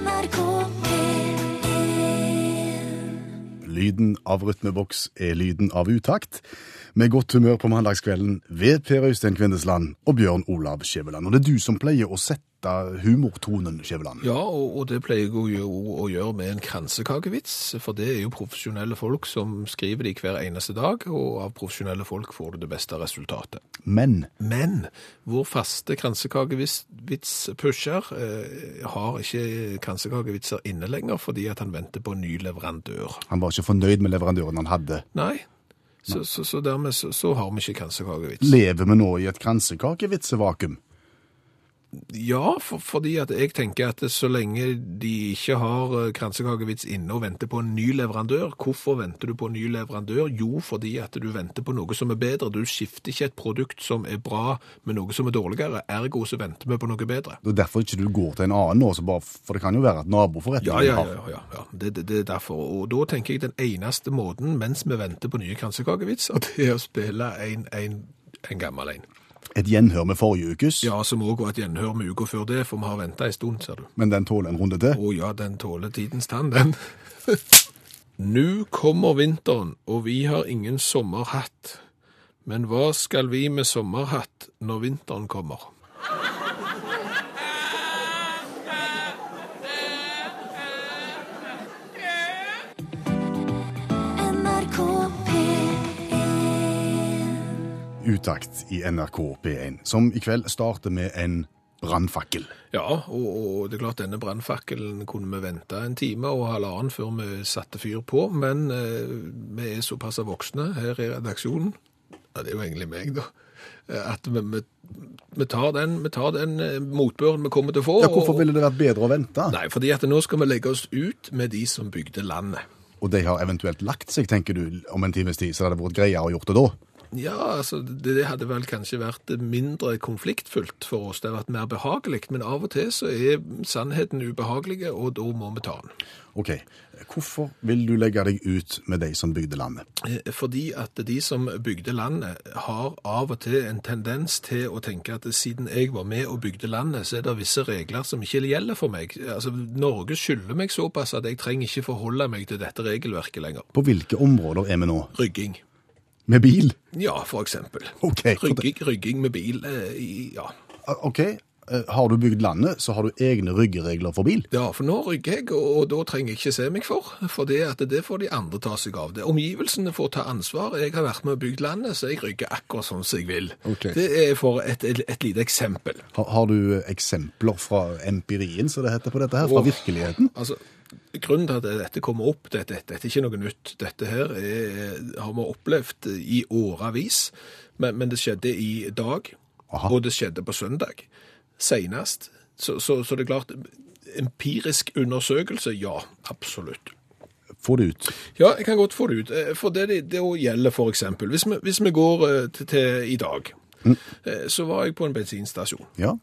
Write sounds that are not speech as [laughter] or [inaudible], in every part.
NRK P1 Lyden av rytmeboks er lyden av utakt. Med godt humør på mandagskvelden ved Per Øystein Kvindesland og Bjørn Olav Skjæveland. Og det er du som pleier å sette humortonen, Skjæveland. Ja, og, og det pleier jeg jo å gjøre med en kransekakevits, for det er jo profesjonelle folk som skriver de hver eneste dag, og av profesjonelle folk får du det beste resultatet. Men Men vår faste kransekakevits-pusher eh, har ikke kransekakevitser inne lenger, fordi at han venter på en ny leverandør. han var ikke fornøyd med leverandøren han hadde. Nei, så, så, så dermed så, så har vi ikke kransekakevits. Lever vi nå i et kransekakevitsevakuum? Ja, for, fordi at jeg tenker at så lenge de ikke har eh, kransekakevits inne og venter på en ny leverandør, hvorfor venter du på en ny leverandør? Jo, fordi at du venter på noe som er bedre. Du skifter ikke et produkt som er bra med noe som er dårligere, ergo så venter vi på noe bedre. Det er derfor ikke du går til en annen nå, så bare, for det kan jo være at naboforretningen Ja, ja, har ja, ja, ja. Det, det, det er derfor. Og da tenker jeg den eneste måten mens vi venter på nye kransekakevitser, det er å spille en, en, en gammel en. Et gjenhør med forrige ukes, Ja, som også var et gjenhør med uka før det, for vi har ventet ei stund, ser du. men den tåler en runde til. Å ja, den tåler tidens tann, den. [laughs] Nå kommer vinteren, og vi har ingen sommerhatt. Men hva skal vi med sommerhatt når vinteren kommer? Utakt i NRK P1, som i kveld starter med en brannfakkel. Ja, og, og det er klart denne brannfakkelen kunne vi vente en time og halvannen før vi satte fyr på, men eh, vi er såpass voksne her i redaksjonen, ja, det er jo egentlig meg da, eh, at vi, vi, vi tar den, vi tar den eh, motbøren vi kommer til å få. Ja, Hvorfor og- ville det vært bedre å vente? Nei, fordi at nå skal vi legge oss ut med de som bygde landet. Og de har eventuelt lagt seg, tenker du, om en times tid, så det hadde vært greiere å gjort det da? Ja, altså, det, det hadde vel kanskje vært mindre konfliktfullt for oss. Det hadde vært mer behagelig, men av og til så er sannheten ubehagelige, og da må vi ta den. Ok, hvorfor vil du legge deg ut med de som bygde landet? Eh, Fordi at de som bygde landet har av og til en tendens til å tenke at siden jeg var med og bygde landet, så er det visse regler som ikke gjelder for meg. Altså, Norge skylder meg såpass at jeg trenger ikke forholde meg til dette regelverket lenger. På hvilke områder er vi nå? Rygging. Med bil? Ja, for eksempel. Ok, Rygging, rygging med bil, eh, i- ja. ok. Eh, Har du bygd landet, så har du egne ryggeregler for bil. Ja, for nå rygger jeg, og, og da trenger jeg ikke se meg for, for det, at det får de andre ta seg av. Det. Omgivelsene får ta ansvar. Jeg har vært med og bygd landet, så jeg rygger akkurat sånn som jeg vil. Okay. Det er for et, et, et lite eksempel. Har, har du eksempler fra empirien, som det heter på dette her, fra Åh. virkeligheten? Altså, grunnen til at dette kommer opp, dette, dette er ikke noe nytt. Dette her er, har vi opplevd i åravis, men, men det skjedde i dag, Aha. og det skjedde på søndag. Senest. Så, så, så det er klart, empirisk undersøkelse, ja, absolutt. Få det ut. Ja, jeg kan godt få det ut. Eh, For det det, det gjelder eksempel, hvis vi, hvis vi går eh, til, til i dag, mm. så var jeg på en bensinstasjon, Ja.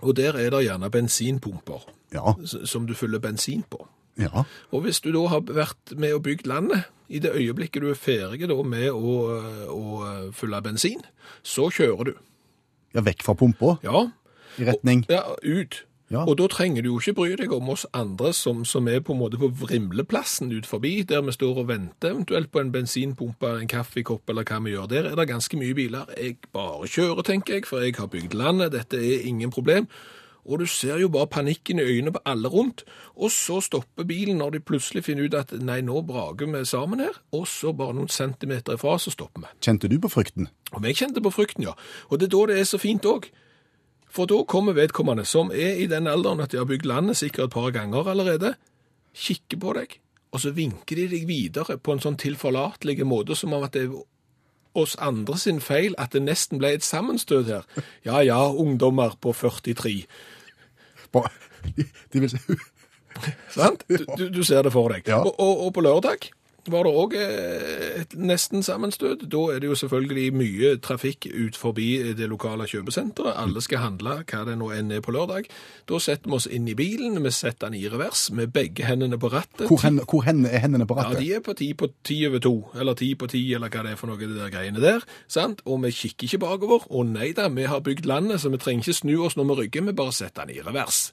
og der er det gjerne bensinpumper Ja. som du fyller bensin på. Ja. Og hvis du da har vært med og bygd landet, i det øyeblikket du er ferdig med å, å fylle bensin, så kjører du. ja vekk fra pumpa, Ja, i retning. ja ut. Ja. Og da trenger du jo ikke bry deg om oss andre som, som er på en måte på vrimleplassen ut forbi, der vi står og venter eventuelt på en bensinpumpe, en kaffekopp eller hva vi gjør. Der er det ganske mye biler. Jeg bare kjører, tenker jeg, for jeg har bygd landet. Dette er ingen problem. Og du ser jo bare panikken i øynene på alle rundt. Og så stopper bilen når de plutselig finner ut at nei, nå brager vi sammen her. Og så bare noen centimeter ifra, så stopper vi. Kjente du på frykten? Om jeg kjente på frykten, ja. Og det er da det er så fint òg. For da kommer vedkommende, som er i den alderen at de har bygd landet sikkert et par ganger allerede, kikker på deg, og så vinker de deg videre på en sånn tilforlatelig måte som om at det er oss andre sin feil at det nesten ble et sammenstøt her. Ja ja, ungdommer på 43. Bare- De vil si Sant? Du, du, du ser det for deg. Ja. Og, og, og på lørdag var det òg et nesten sammenstøt. Da er det jo selvfølgelig mye trafikk ut forbi det lokale kjøpesenteret. Alle skal handle hva det nå enn er på lørdag. Da setter vi oss inn i bilen, vi setter den i revers med begge hendene på rattet. Hvor, hen, hvor hen er hendene på rattet? Ja, de er på ti på ti over to, eller ti på ti, eller hva det er for noe, det der greiene der. sant? Og vi kikker ikke bakover. Å nei da, vi har bygd landet, så vi trenger ikke snu oss når vi rygger, vi bare setter den i revers.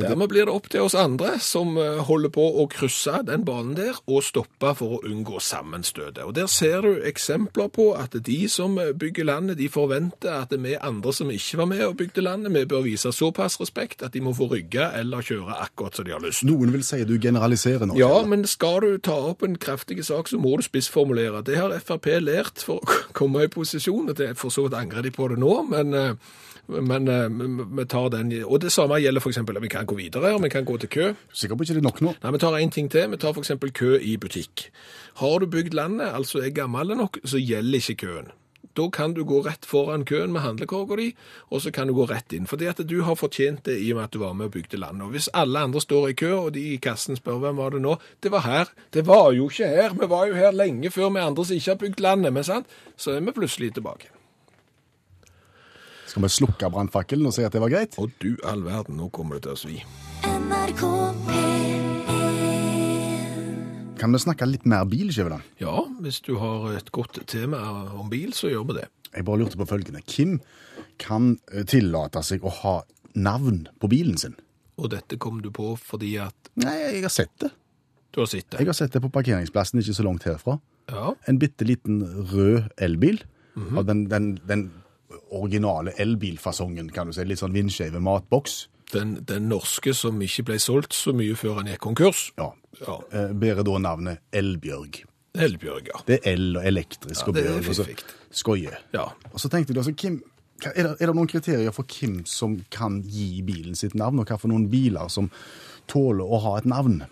Dermed blir det opp til oss andre som eh, holder på å krysse den banen der, og stoppe for å unngå sammenstøtet. Og Der ser du eksempler på at de som bygger landet, de forventer at vi andre som ikke var med og bygde landet, vi bør vise såpass respekt at de må få rygge eller kjøre akkurat som de har lyst. Noen vil si du generaliserer nå. Ja, men skal du ta opp en kraftig sak, så må du spissformulere. Det har Frp lært for å [laughs] komme i posisjon. og for så vidt angrer de på det nå, men, eh, men eh, vi tar den. Og det samme gjelder f.eks. vi kan gå videre, og vi kan gå til kø. Sikker på ikke det er nok nå? Nei, Vi tar en ting til. Vi tar f.eks. kø i butikk. Har du bygd landet, altså er gammel nok, så gjelder ikke køen. Da kan du gå rett foran køen med handlekorga di, og så kan du gå rett inn. Fordi at du har fortjent det i og med at du var med og bygde landet. Og hvis alle andre står i kø, og de i kassen spør hvem var det nå, det var her. Det var jo ikke her. Vi var jo her lenge før vi andre som ikke har bygd landet. Men sant? Så er vi plutselig tilbake. Skal vi slukke brannfakkelen og si at det var greit? Og du all verden, nå kommer det til å svi. NRK P1 Kan vi snakke litt mer bil, Skjæveland? Ja, hvis du har et godt tema om bil, så gjør vi det. Jeg bare lurte på følgende. Hvem kan eh, tillate seg å ha navn på bilen sin? Og dette kom du på fordi at Nei, jeg har sett det. du har sett det. Jeg har sett det på parkeringsplassen ikke så langt herfra. Ja, En bitte liten rød elbil. Mhm. Av den, den, den originale elbilfasongen, kan du si. Litt sånn vindskeive matboks. den, den norske som ikke ble solgt så mye før han gikk konkurs. Ja. Ja, Eh, Bærer da navnet Elbjørg. Elbjørg, ja. Det er el og elektrisk Ja, og bjørg. og så. Skoie. Ja, Og så tenkte du altså, hvem, er, det, er det noen kriterier for hvem som kan gi bilen sitt navn, og hva for noen biler som tåler å ha et navn?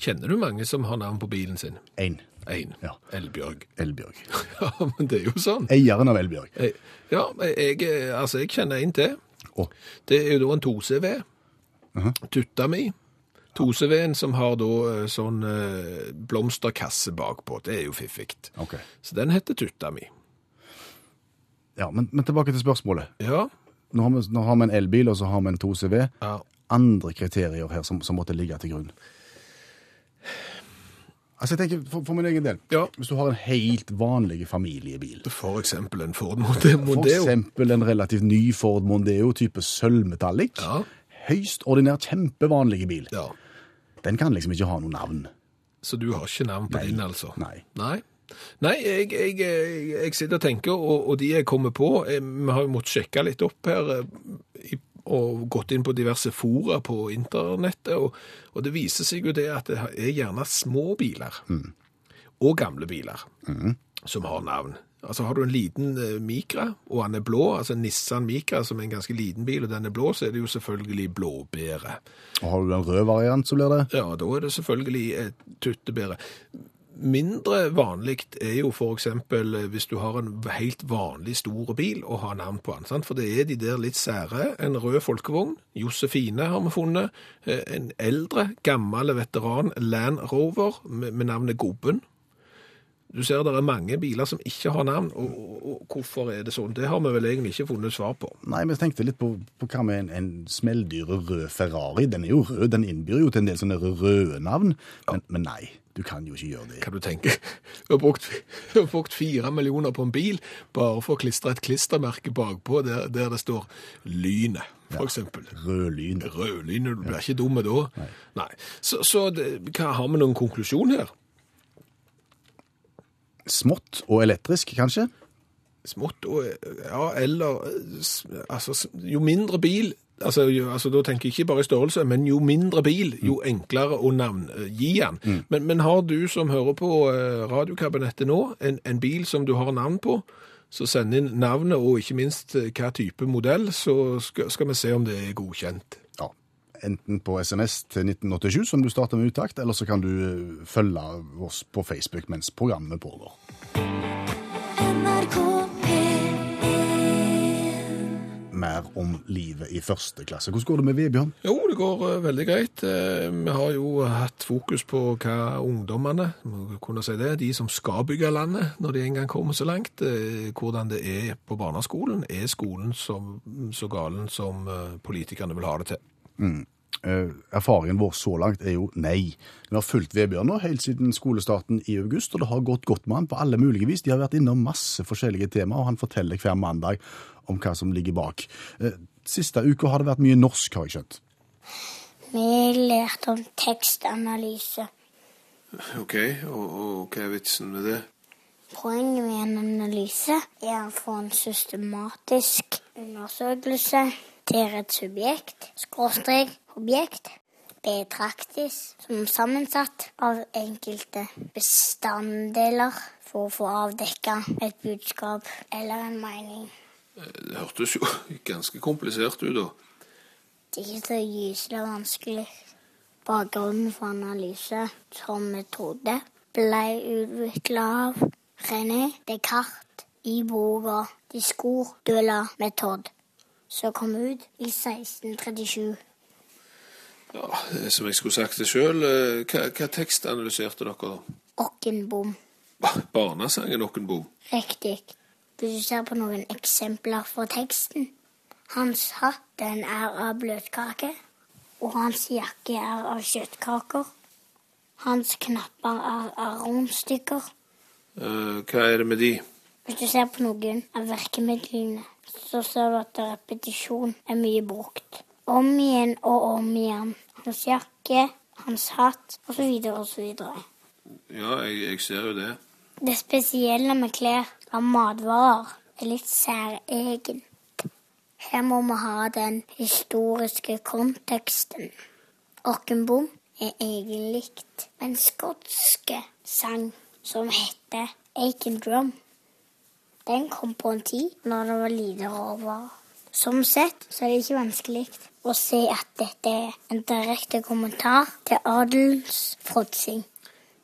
Kjenner du mange som har navn på bilen sin? Én. Én. Ja. Elbjørg. [laughs] Elbjørg. Ja, men det er jo sånn. Eieren av Elbjørg. Jeg- Ja, jeg, altså, jeg kjenner en til. Oh. Det er jo da en 2CV. Tutta mi. 2CV-en som har da eh, sånn eh, blomsterkasse bakpå. Det er jo fiffig. ok. Så den heter Tutta mi. Ja, men, men tilbake til spørsmålet. Ja. Nå har, vi, nå har vi en elbil, og så har vi en 2CV. ja. Andre kriterier her som, som måtte ligge til grunn? Altså, jeg tenker, for, for min egen del, Ja. hvis du har en helt vanlig familiebil, For eksempel en Ford Mondeo. for eksempel en relativt ny Ford Mondeo type sølvmetallic, Ja. høyst ordinær, kjempevanlig bil, Ja. den kan liksom ikke ha noe navn. Så du har ikke navn på Nei. din, altså? Nei. Nei, Nei jeg, jeg, jeg, jeg sitter og tenker, og, og de jeg kommer på eh, Vi har jo måttet sjekke litt opp her eh, i, og gått inn på diverse fora på internettet, og, og det viser seg jo det at det er gjerne små biler og gamle biler som har navn. Altså Har du en liten eh, Micra, og den er blå, altså Nissan Micra, som er en ganske liten bil, og den er blå, så er det jo selvfølgelig blåbære. Og har du en rød variant, så blir det Ja, da er det selvfølgelig et tuttebære. Mindre vanlig er jo eksempel eh, hvis du har en helt vanlig stor bil og har navn på den, sant? for det er de der litt sære. En rød folkevogn, Josefine har vi funnet. Eh, En eldre, gammel veteran Land Rover med, med navnet Gobben. Du ser det er mange biler som ikke har navn, og, og, og hvorfor er det sånn? Det har vi vel egentlig ikke funnet svar på. Nei, vi tenkte litt på, på hva med en, en smelldyre rød Ferrari. Den er jo rød, den innbyr jo til en del sånne røde navn. Men, men nei, du kan jo ikke gjøre det. Kan du tenke? Du har brukt, du har brukt fire millioner på en bil bare for å klistre et klistremerke bakpå der, der det står Lynet, for eksempel. Rødlynet. Rødlynet, du blir ikke dumme da. Nei. Så, så det, hva, har vi noen konklusjon her? Smått og elektrisk, kanskje? Smått og Ja, eller Altså, jo mindre bil Altså, jo, altså, Da tenker jeg ikke bare i størrelse, men jo mindre bil, jo enklere å navngi den. Men, men har du som hører på eh, radiokabinettet nå, en, en bil som du har navn på, så send inn navnet og ikke minst eh, hva type modell, så skal, skal vi se om det er godkjent. Ja. Enten på SMS til 1987, som du starter med uttakt, eller så kan du eh, følge oss på Facebook mens programmet pågår. NRK Mer om livet i første klasse. Hvordan går det med Vebjørn? Jo, det går eh, veldig greit. Eh, Vi har jo hatt fokus på hva ungdommene, kunne si det, de som skal bygge landet når de en gang kommer så langt, eh, hvordan det er på barneskolen. Er skolen som, så galen som politikerne vil ha det til? Eh, erfaringen vår så langt er jo nei. Vi har fulgt Vebjørn nå helt siden skolestarten i august, og det har gått godt med han på alle mulige vis. De har vært innom masse forskjellige temaer, og han forteller hver mandag om hva som ligger bak. Eh, Siste uka har det vært mye norsk, har jeg skjønt. Vi lærte om tekstanalyse. OK, og, og hva er vitsen med det? Poenget med en analyse er å få en systematisk undersøkelse der et subjekt, skråstrek, objekt, betraktes som sammensatt av enkelte bestanddeler for å få avdekka et budskap eller en mening. Det hørtes jo [laughs] ganske komplisert ut, da. Det er ikke så gyselig vanskelig. Bakgrunnen for analyse som metode ble utvikla av René Descartes i boka 'Discours de la méthode', som kom ut i 1637. Ja, eh, Som jeg skulle sagt det sjøl, hva, hva tekst analyserte dere? da? Okkenbom. Ba- Barnesangen Okkenbom. Riktig. Hvis du ser på noen eksempler fra teksten Hans hatt den er av bløtkake, og hans jakke er av kjøttkaker. Hans knapper er av rundstykker. Uh, hva er det med de? Hvis du ser på noen av virkemidlene, så ser du at repetisjon er mye brukt. Om igjen og om igjen. Hans jakke, hans hatt, osv. osv. Ja, jeg, jeg ser jo det. Det spesielle med klær av matvarer er litt særegent. Her må vi ha den historiske konteksten. Okkenbom er egentlig en skotske sang som heter Aiken Drum. Den kom på en tid når det var lite råvarer. Som sett så er det ikke vanskelig å se at dette er en direkte kommentar til adelens fråtsing.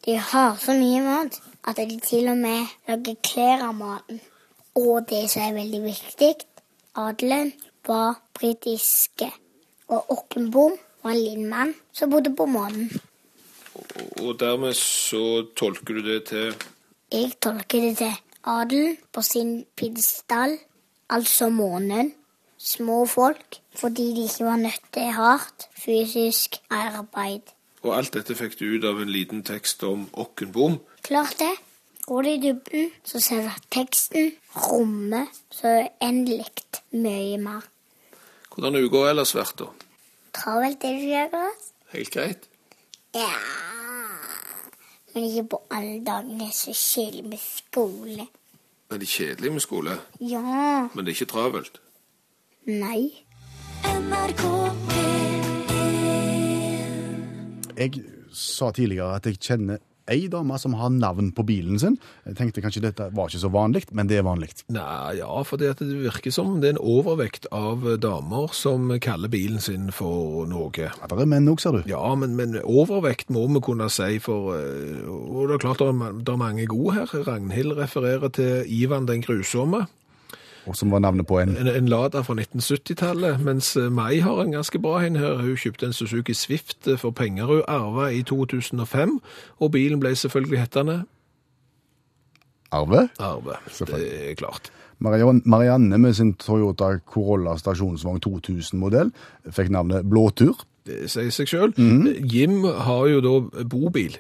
De har så mye mat at de til og med lager klær av maten. Og det som er veldig viktig, adelen var britiske. Og Okkenbom var en liten mann som bodde på månen. Og, dermed så tolker du det til Jeg tolker det til adelen på sin pidestall, altså månen. Små folk, fordi de ikke var nødt til hardt fysisk arbeid. Og alt dette fikk du ut av en liten tekst om Okkenbom. Klart det. Går du i dybden, så ser du at teksten rommer så uendelig mye mer. Hvordan har uka ellers vært, da? Travelt er det ikke? Helt greit? Ja Men ikke på alle dagene så kjedelig med skole. Er det kjedelig med skole? Ja. Men det er ikke travelt? Nei. NRK P1 Jeg sa tidligere at jeg kjenner ei dame som har navn på bilen sin. Jeg tenkte kanskje dette var ikke så vanlig, men det er vanlig. Nei, ja, for det, det virker som det er en overvekt av damer som kaller bilen sin for noe. Ja, det er menn òg, ser du. Ja, men, men overvekt må vi kunne si, for eh, og det er klart det er, det er mange gode her. Ragnhild refererer til Ivan den grusomme, Og som var navnet på en en, en Lada fra 1970-tallet, mens eh, Mai har en ganske bra en her. Hun kjøpte en Suzuki Swift eh, for penger hun arva i 2005, og bilen ble selvfølgelig hettende Arve. Arve. Det er klart. Marianne, med sin Toyota Corolla stasjonsvogn 2000-modell fikk navnet Blåtur. Det sier seg sjøl. Jim har jo da bobil,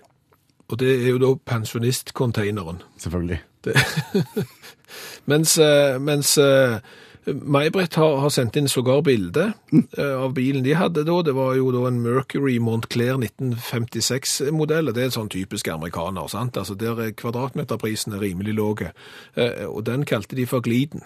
og det er jo da pensjonistcontaineren. Selvfølgelig. [laughs] Mens eh, mens eh, May-Britt har, har sendt inn sågar bilde eh, av bilen de hadde da. Det var jo da en Mercury Montclair 1956-modell. Det er en sånn typisk amerikaner. sant? Altså Der er kvadratmeterprisen er rimelig. Eh, og den kalte de for Gliden.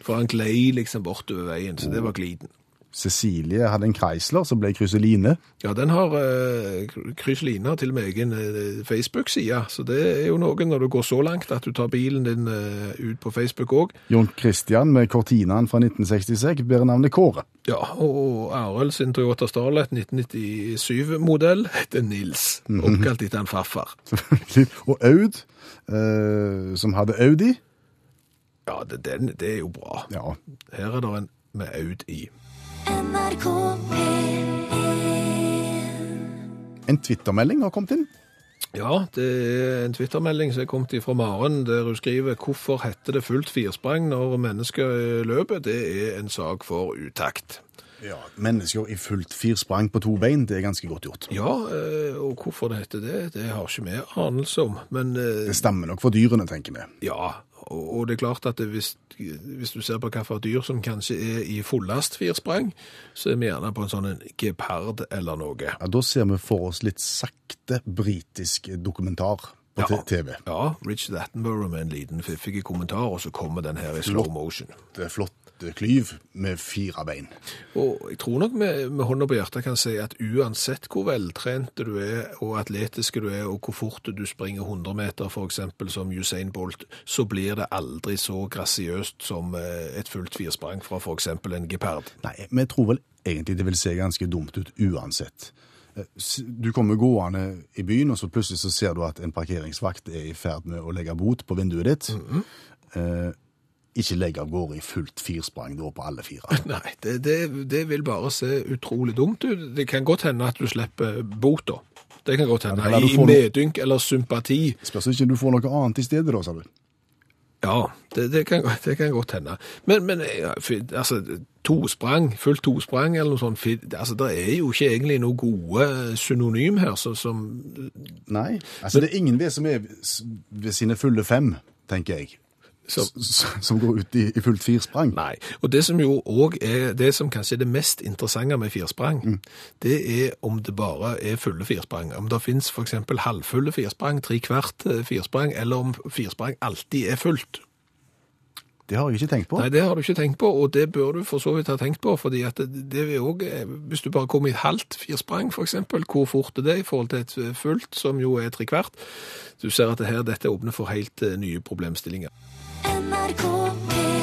For han glei liksom bortover veien, så det var Gliden. Cecilie hadde en Chrysler som ble Kryseline. Ja, den har uh, Kryseline til og med egen eh, Facebook-side, så det er jo noe når du går så langt at du tar bilen din uh, ut på Facebook òg. Jon Christian med Cortinaen fra 1966 bærer navnet Kåre. Ja, og Arild sin Toyota Starlet 1997-modell heter Nils, oppkalt etter en farfar. [laughs] Og Aud, uh, som hadde Audi. Ja, det, den, det er jo bra. Ja, Her er det en med Aud i. NRK P1 en Twitter-melding har kommet inn. Ja, det er en Twitter-melding som er kommet fra Maren, der hun skriver «Hvorfor heter det fullt firsprang når mennesker løper? Det er en sak for utakt». Ja, Mennesker i fullt firsprang på to bein, det er ganske godt gjort. Ja, eh, og hvorfor det heter det, det har ikke vi anelse om. Men eh, Det stemmer nok for dyrene, tenker vi. ja, og det er klart at det, hvis, hvis du ser på hvilke dyr som kanskje er i fullast firsprang, så er vi gjerne på en sånn en gepard eller noe. Ja, Da ser vi for oss litt sakte britisk dokumentar på Ja. TV. Ja, Richard Attenborough med en liten fiffig kommentar, og så kommer den her i slow motion. Det er klyv med fire bein. Og jeg tror nok med, med hånda på hjertet kan si at uansett hvor veltrent du er, og atletiske du er, og hvor fort du springer 100 meter, eksempel som Usain Bolt, så blir det aldri så grasiøst som eh, et fullt firsprang fra eksempel en gepard. Nei, vi tror vel egentlig det vil se ganske dumt ut uansett. Eh, Du kommer gående i byen, og så plutselig så ser du at en parkeringsvakt er i ferd med å legge bot på vinduet ditt. eh, ikke legge av gårde i fullt firsprang da på alle fire. [laughs] Nei, det, det, det vil bare se utrolig dumt ut. Det kan godt hende at du slipper bota. Det kan godt hende. Ja, I medynk eller sympati. Spørs ikke du får noe annet i stedet da, sa du. Ja, det, det, kan, det kan godt hende. Men, men altså, tosprang, fullt tosprang eller noe sånt, altså, det er jo ikke egentlig noe gode synonym her, så, som Nei. Altså, det er ingen ved som er ved sine fulle fem, tenker jeg, Så- s- s- som går ut i, i fullt firsprang. Nei. Og det som jo òg er det som kanskje er det mest interessante med firsprang, det er om det bare er fulle firsprang. Om det fins f.eks. halvfulle firsprang, tre kvart eh, firsprang, eller om firsprang alltid er fullt. Det har jeg ikke tenkt på. Nei, det har du ikke tenkt på, og det bør du for så vidt ha tenkt på, fordi at det, det er også, eh, hvis du bare kommer i et halvt firsprang, for eksempel, hvor fort er det i forhold til et eh, fullt, som jo er trekvart? Du ser at det her, dette åpner for helt nye problemstillinger. NRK P1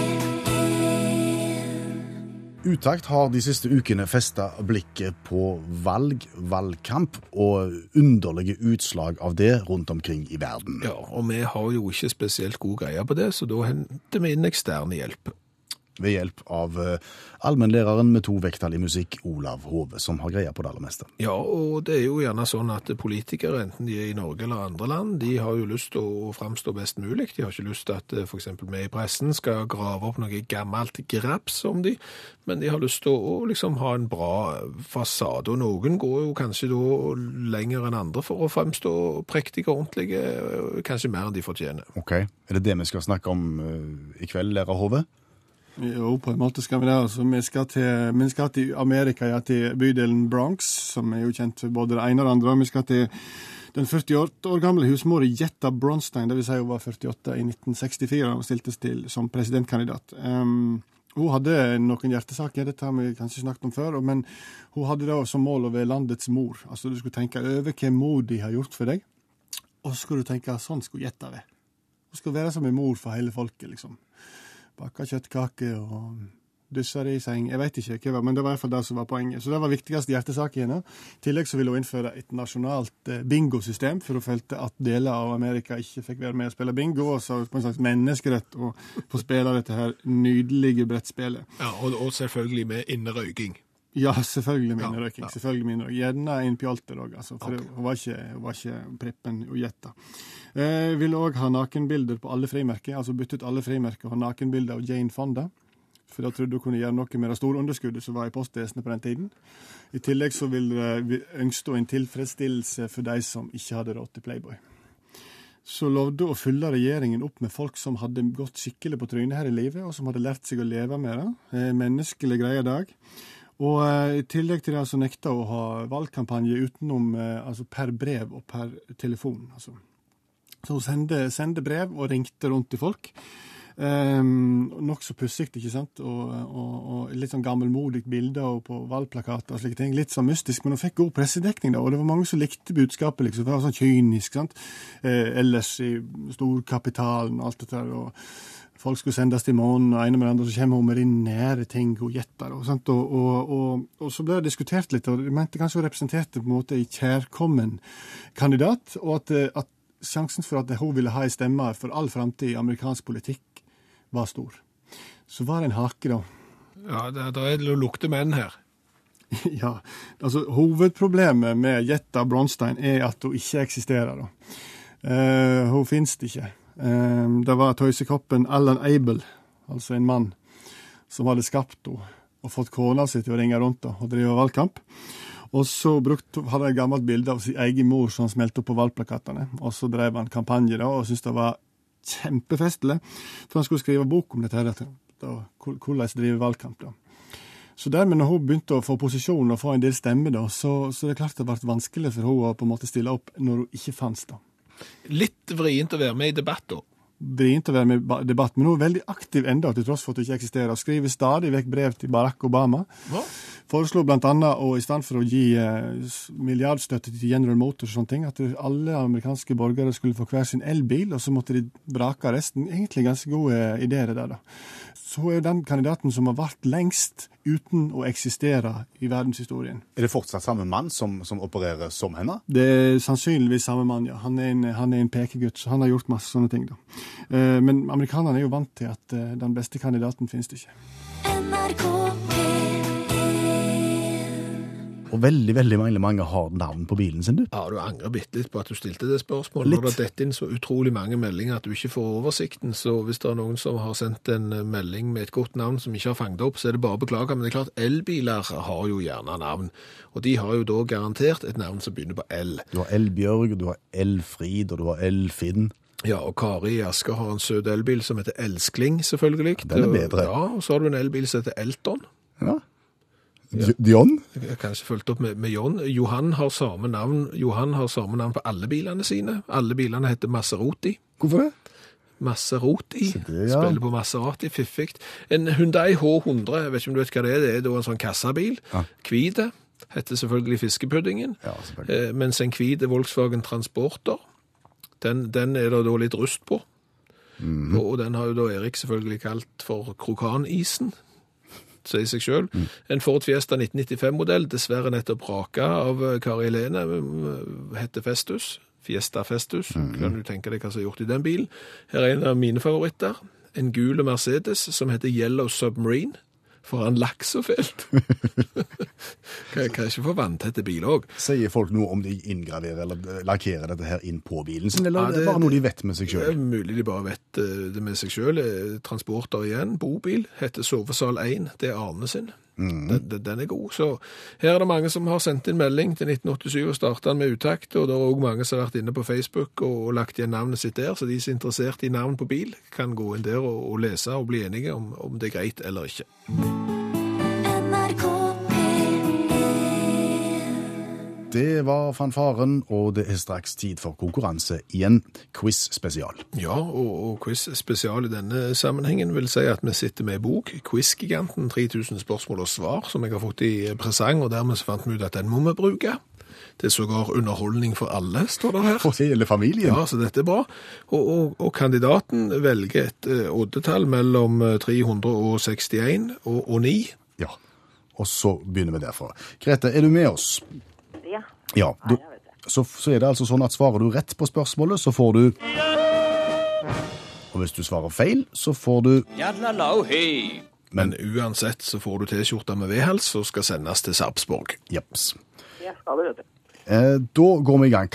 Utakt har de siste ukene festa blikket på valg, valgkamp og underlige utslag av det rundt omkring i verden. Ja, og vi har jo ikke spesielt god greie på det, så da henter vi inn ekstern hjelp. Ved hjelp av eh, allmennlæreren med to vekttall i musikk, Olav Hove, som har greia på det aller meste. Ja, og det er jo gjerne sånn at politikere, enten de er i Norge eller andre land, de har jo lyst til å framstå best mulig. De har ikke lyst til at f.eks. for eksempel vi i pressen skal grave opp noe gammelt graps om de, men de har lyst til å liksom ha en bra fasade, og noen går jo kanskje da lenger enn andre for å fremstå prektige og ordentlige, eh, kanskje mer enn de fortjener. Ok, Er det det vi skal snakke om eh, i kveld, lærer Hove? Jo, på en måte skal vi det. Altså, vi, skal til, vi skal til Amerika, ja, til bydelen Bronx, som er jo kjent for både det ene og det andre. Vi skal til den 48 år gamle husmora Jetta Bronstein, dvs. Si hun var 48 i 1964 da hun stiltes til som presidentkandidat. Um, hun hadde noen hjertesaker, dette har vi kanskje snakket om før, men hun hadde da som mål å være landets mor. Altså Du skulle tenke over hva mor de har gjort for deg, og så skulle du tenke sånn skulle Jetta være. Hun skulle være som en mor for hele folket, liksom baka kjøttkaker og dusser i seng. Jeg vet ikke hva, det men det var i hvert fall det som var poenget. Så det var viktigste hjertesak i. I tillegg så ville hun innføre et nasjonalt eh, bingosystem, for hun følte at deler av Amerika ikke fikk være med og spille bingo, og så på en slags menneskerett å få spille dette her nydelige brettspillet. Ja, og, og selvfølgelig med innerøyking. Ja, selvfølgelig min Ja, røyking. ja. Selvfølgelig min røyking. Gjerne en pjolter òg, altså. For okay. hun, var ikke, hun var ikke prippen og gjette. Eh, ville òg ha nakenbilder på alle frimerker. Altså bytte ut alle frimerker og ha nakenbilder av Jane Fonda. For da trodde hun kunne gjøre noe med det store underskuddet som var i postvesenet på den tiden. I tillegg så ville vi ønsket hun en tilfredsstillelse for de som ikke hadde råd til Playboy. Så lovde hun å fylle regjeringen opp med folk som hadde gått skikkelig på trynet her i livet, og som hadde lært seg å leve med det. Eh, menneskelige greier dag. Og eh, i tillegg til det så nekta hun å ha valgkampanje utenom eh, altså per brev og per telefon. Altså. Så hun sendte, sendte brev og ringte rundt til folk. Um, Nokså pussig, ikke sant? Og, og, og litt sånn gammelmodig bilder og på valgplakater og slike ting. Litt sånn mystisk, men hun fikk god pressedekning, da, og det var mange som likte budskapet. liksom, Det var sånn kynisk. sant? Eh, ellers i storkapitalen og alt dette der. og Folk skulle sendes til månen, og ene med det andre, så kommer hun med de nære ting hun gjetter. Og, og, og, og, så ble det diskutert litt, og de mente kanskje hun representerte på en måte en kjærkommen kandidat, og at, eh, at sjansen for at hun ville ha en stemme for all framtid i amerikansk politikk, var stor. Så var det en hake, da. Ja, det, det er det lukter menn her. [laughs] ja, altså Hovedproblemet med Jetta Bronstein er at hun ikke eksisterer. da. Eh, hun finnes ikke. Eh, det var tøysekoppen Alan Abel, altså en mann, som hadde skapt henne. og fått kona si til å ringe rundt og, drive valgkamp. Og så hadde han et gammelt bilde av sin egen mor som smelte opp på valgplakatene. Og så drev han kampanje da, og syntes det var kjempefestlig. For han skulle skrive bok om dette, her, da, hvordan drive valgkamp. da. Så dermed når hun begynte å få posisjon og få en del stemmer, så, så det er klart det ble vanskelig for hun å på en måte stille opp når hun ikke fantes. da. Litt vrient å være med i debatt, da. Vrient å være med i debatt, men hun er veldig aktiv enda, til tross for at hun ikke eksisterer. Skriver stadig vekk brev til Barack Obama. Hva? Foreslo bl.a. å i stedet for å gi eh, milliardstøtte til General Motors og sånne ting, at alle amerikanske borgere skulle få hver sin elbil, og så måtte de brake resten. Egentlig ganske gode eh, ideer det der, da. Så er den kandidaten som har vært lengst uten å eksistere i verdenshistorien. Er det fortsatt samme mann som, som opererer som henne? Det er sannsynligvis samme mann, ja. Han er en, han er en pekegutt, så han har gjort masse sånne ting, da. Eh, Men amerikanerne er jo vant til at eh, den beste kandidaten finnes det ikke. NRK P1 Og veldig veldig mange, mange har navn på bilen sin, du. Ja, du angrer bitte litt på at du stilte det spørsmålet. Litt. Når det detter inn så utrolig mange meldinger at du ikke får oversikten, så hvis det er noen som har sendt en eh, melding med et godt navn som ikke har fanget opp, så er det bare å beklage. Men det er klart, elbiler har jo gjerne navn. Og de har jo da garantert et navn som begynner på L. Du har Elbjørg, du har Elfrid, og du har Elfinn. Ja, og Kari i Asker har en søt elbil som heter Elskling, selvfølgelig. Den er bedre. Ja, og så har du en elbil som heter Elton. Ja. Di- Dion? Kanskje fulgt opp med, med John. Johan har samme navn Johan har samme navn på alle bilene sine. Alle bilene heter Maseroti. Hvorfor det? Maseroti. det, ja. Spiller på Maserati, fiffig. En Hyundai H100, jeg vet ikke om du vet hva det er, det er da en sånn kassabil. Ja. Heter selvfølgelig Fiskepuddingen. Ja, selvfølgelig. Eh, mens en hvit Volkswagen Transporter, den, den er det da litt rust på. Mhm. og, og den har jo da Erik selvfølgelig kalt for krokanisen. Sier seg sjøl. Mm. En Ford Fiesta 1995-modell, dessverre nettopp raka av eh, Kari Helene, eh, heter Festus. Fiesta Festus. Mm. Kan du tenke deg hva som er gjort i den bilen? Her er en av mine favoritter. En gul Mercedes som heter Yellow Submarine. Foran laksefelt. [laughs] kan, kan ikke få vanntette bil òg. Sier folk noe om de inngraverer eller lakkerer dette her inn på bilen sin, eller Ja, er det det- bare noe de vet med seg Det sjøl? mulig de bare vet eh, det med seg sjøl. Transporter igjen. Bobil heter Sovesal 1. Det er Arne sin. Den, den- den er god. Så her er det mange som har sendt inn melding til 1987 og starta den med utakt. Og det er òg mange som har vært inne på Facebook og lagt igjen navnet sitt der. Så de som er interessert i navn på bil, kan gå inn der og, og lese og bli enige om, om det er greit eller ikke. Det var fanfaren, og det er straks tid for konkurranse igjen. Quiz spesial. Ja, og, og quiz spesial i denne sammenhengen vil si at vi sitter med en bok, Quizgiganten, 3000 spørsmål og svar, som jeg har fått i presang, og dermed så fant vi ut at den må vi bruke. Det er sågar underholdning for alle, står det her. [laughs] For hele familien. Ja, så dette er bra. Og, og, og kandidaten velger et eh, oddetall mellom eh, 361 og, og 9. Ja. Og så begynner vi derfra. Grete, er du med oss? Ja. Ja. Du, så, så er det altså sånn at svarer du rett på spørsmålet, så får du Og hvis du svarer feil, så får du Men uansett så får du T-skjorta med vedhals og skal sendes til Sarpsborg. Du. Eh, da går vi i gang.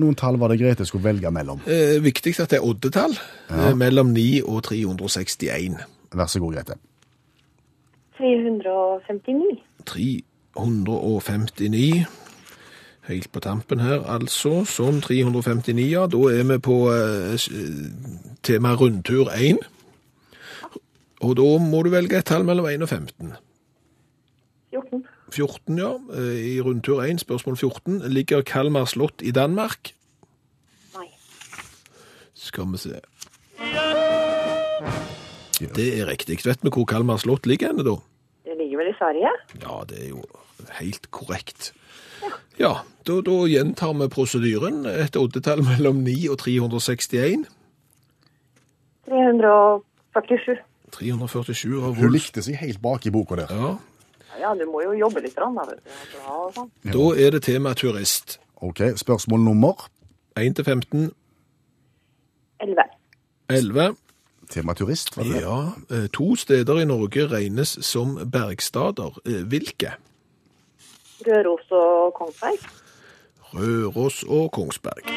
Noen tall var det Grete skulle velge mellom? Eh, viktig at det er oddetall. Eh, mellom 9 og 361. Vær så god, Grete. 359. 359. Helt på tampen her, altså. Som 359, ja. Da er vi på eh, tema rundtur 1. Og da må du velge et tall mellom 1 og 15. 14. 14, ja. Eh, I rundtur 1, spørsmål 14. Ligger Kalmar slott i Danmark? Nei. Skal vi se. Det er riktig. Vet vi hvor Kalmar slott ligger henne, da? Det ligger vel i Sverige? Ja, det er jo helt korrekt. Ja, da, da gjentar vi prosedyren. Et oddetall mellom 9 og 361. 347. 347 av Hun Wolf. likte seg helt bak i boka der. Ja, Ja, du må jo jobbe litt, da, vet du. Ja, sånn. da er det tema turist. Ok, spørsmål nummer 1 til 15. 11. 11. tema turist. Var det det? Ja, eh, to steder i Norge regnes som bergstader. Eh, Hvilke? Røros og Kongsberg. Røros og Kongsberg.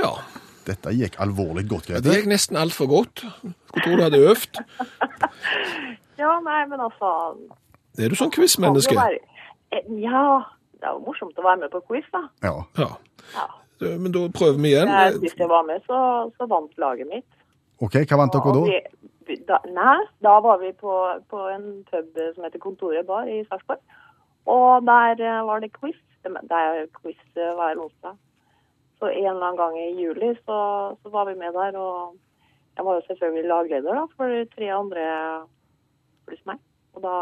Ja, Dette gikk alvorlig godt, det gikk nesten altfor godt. Skulle tro du hadde øvd. [laughs] Ja, nei, men altså Er du sånn quizmenneske? Eh, Ja, det er jo morsomt å være med på quiz, da. Ja. Ja. Ja. Men da prøver vi igjen. Sist jeg var med, så, så vant laget mitt. OK, hva vant dere da? da? Da? Nei, da var vi på, på en pub som heter Kontoret bar i Sarpsborg. Og der eh, var det quiz. Det er quiz eh, hver onsdag. Så en eller annen gang i juli så, så var vi med der. Og jeg var jo selvfølgelig lagleder da, for tre andre pluss meg. Og da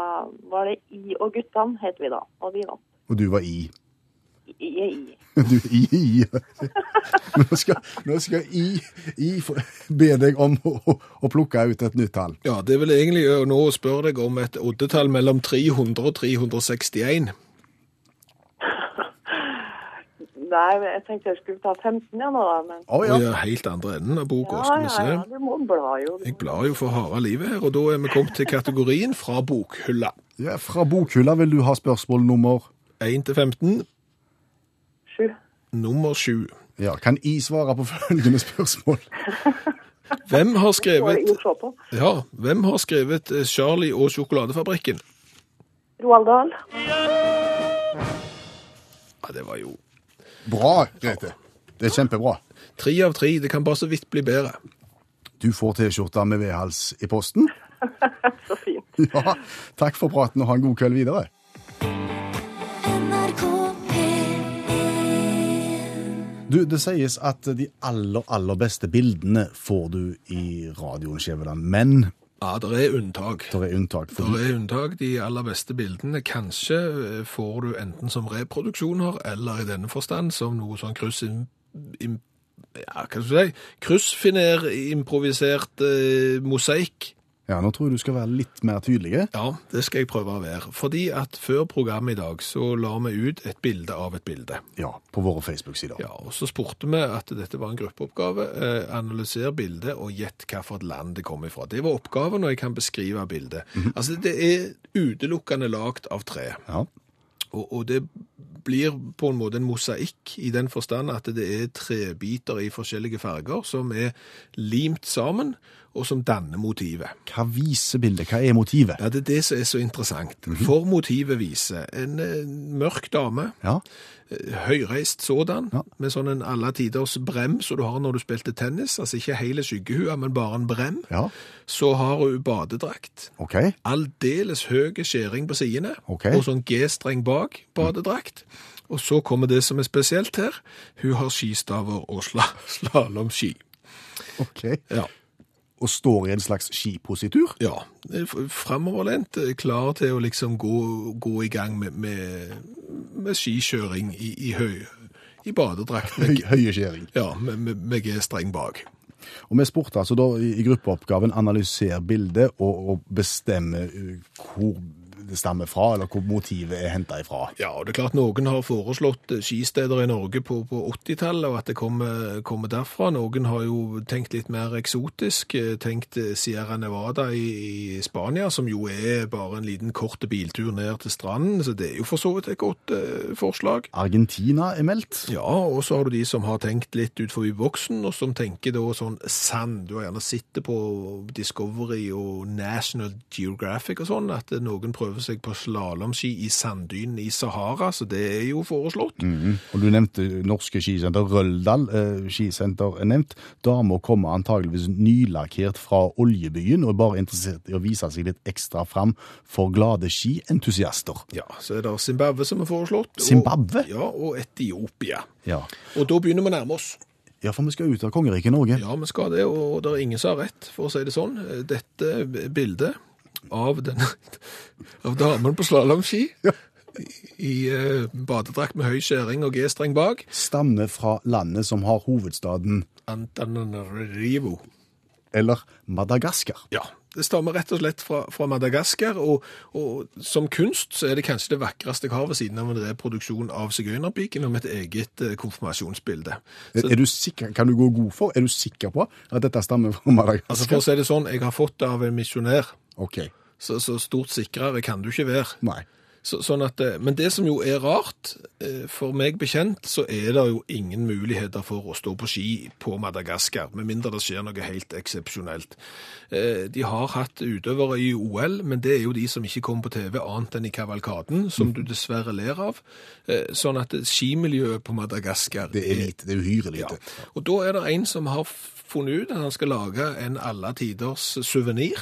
var det I og guttene, het vi da. Og vi vant. Og du var i. I. Du i, i. Nå skal, nå skal I, I be deg om å, å plukke ut et nytt tall. Ja, det vil egentlig nå spørre deg om et oddetall mellom 300 og 361. Nei, jeg tenkte jeg skulle ta 15 ja nå, da. Men Å ja. ja. helt andre enden av boka, ja, skal vi ja, se. ja, du må bla jo. Jeg blar jo for harde livet her, og da er vi kommet til kategorien fra bokhylla. ja. Fra bokhylla vil du ha spørsmål nummer 1 til 15, Sju. Nummer 7. Ja, Kan I svare på [laughs] følgende spørsmål? [laughs] Hvem har skrevet, ja, hvem har skrevet eh, Charlie og sjokoladefabrikken? Roald Dahl. Ja, det var jo Bra, Grete. Det er kjempebra. tre av tre, det kan bare så vidt bli bedre. Du får T-skjorta med vedhals i posten. [laughs] Så fint. Ja, Takk for praten, og ha en god kveld videre. Du, Det sies at de aller, aller beste bildene får du i radioen, Skjæveland. Men Ja, det er unntak. det er unntak. For Det er unntak. De aller beste bildene kanskje eh, får du enten som reproduksjoner, eller i denne forstand som noe sånn kryss... Ja, hva skal du si? Kryssfiner, improvisert eh, mosaikk. Ja, Nå tror jeg du skal være litt mer tydelig. Ja, det skal jeg prøve å være. Fordi at før programmet i dag så la vi ut et bilde av et bilde. Ja, På våre Facebook-sider. Ja, og så spurte vi at dette var en gruppeoppgave. Eh, analyser bildet og gjett hvilket land det kom ifra. Det var oppgaven, og jeg kan beskrive bildet. Altså, det er utelukkende lagt av tre. Ja. Og, og det blir på en måte en mosaikk i den forstand at det er trebiter i forskjellige farger som er limt sammen, og som danner motivet. Hva viser bildet? Hva er motivet? Ja, det er det som er så interessant. For motivet viser en, eh, mørk dame, Ja, eh, høyreist sådan, Ja. med sånn en alle tiders brem som du har når du spilte tennis, altså ikke hele skyggehua, men bare en brem. ja, Så har hun badedrakt. OK. Aldeles høy skjæring på sidene, okay. og sånn G-streng bak badedrakt. Og så kommer det som er spesielt her. Hun har skistaver og sla [laughs] slalåmski. ok. Ja. Og står i en slags skipositur? Ja, Framoverlent, eh, klar til å liksom gå, gå i gang med, med, med skikjøring i, i høy, i badedrakt, Høy, med, høye skjæring. ja, med, med, med G-streng bak. Og vi spurte altså da i gruppeoppgaven analyser bildet og, og bestemme uh, hvor det stammer fra, eller hvor motivet er henta ifra. Ja, og det er klart noen har foreslått eh, skisteder i Norge på, på 80-tallet, og at det kommer, kommer derfra. Noen har jo tenkt litt mer eksotisk, eh, tenkt eh, Sierra Nevada i, i Spania, som jo er bare en liten kort biltur ned til stranden, så det er jo for så vidt et godt eh, forslag. Argentina er meldt. Ja, og så har du de som har tenkt litt ut forbi boksen, og som tenker da sånn sand. Du har gjerne sittet på Discovery og National Geographic og sånn, at noen prøver seg på slalåmski i sanddynen i Sahara, så det er jo foreslått. Mhm. Og du nevnte norske skisenter. Røldal eh, skisenter er nevnt. Dama kommer antageligvis nylakkert fra oljebyen og er bare interessert i å vise seg litt ekstra fram for glade skientusiaster. Ja, så er det Zimbabwe som er foreslått. og- Zimbabwe? Ja, og Etiopia. Ja. Og da begynner vi å nærme oss. ja, for vi skal ut av kongeriket Norge. Ja, vi skal det, og det er ingen som har rett, for å si det sånn. Dette bildet av, denne, av damen på slalåmski. I eh, badedrakt med høy skjæring og G-streng bak, Stammer fra landet som har hovedstaden, Antananarivo. eller Madagaskar. Ja, det stammer rett og slett fra, fra Madagaskar, og, og som kunst så er det kanskje det vakreste jeg har ved siden av en reproduksjon av sigøynerpiken og et eget eh, konfirmasjonsbilde. Så, Er du sikker, kan du gå god for? Er du sikker på at dette stammer fra Madagaskar? altså for å si det sånn, jeg har fått det av en misjonær, Ok, så, så stort sikrere kan du ikke være. nei. Så, sånn at, eh, men det som jo er rart, eh, for meg bekjent, så er det jo ingen muligheter for å stå på ski på Madagaskar, med mindre det skjer noe helt eksepsjonelt. Eh, De har hatt utøvere i OL, men det er jo de som ikke kommer på TV annet enn i kavalkaden, som du dessverre ler av. Sånn at skimiljøet på Madagaskar Det er lite, det er uhyre lite. ja. Og da er det en som har funnet ut at han skal lage en alle tiders suvenir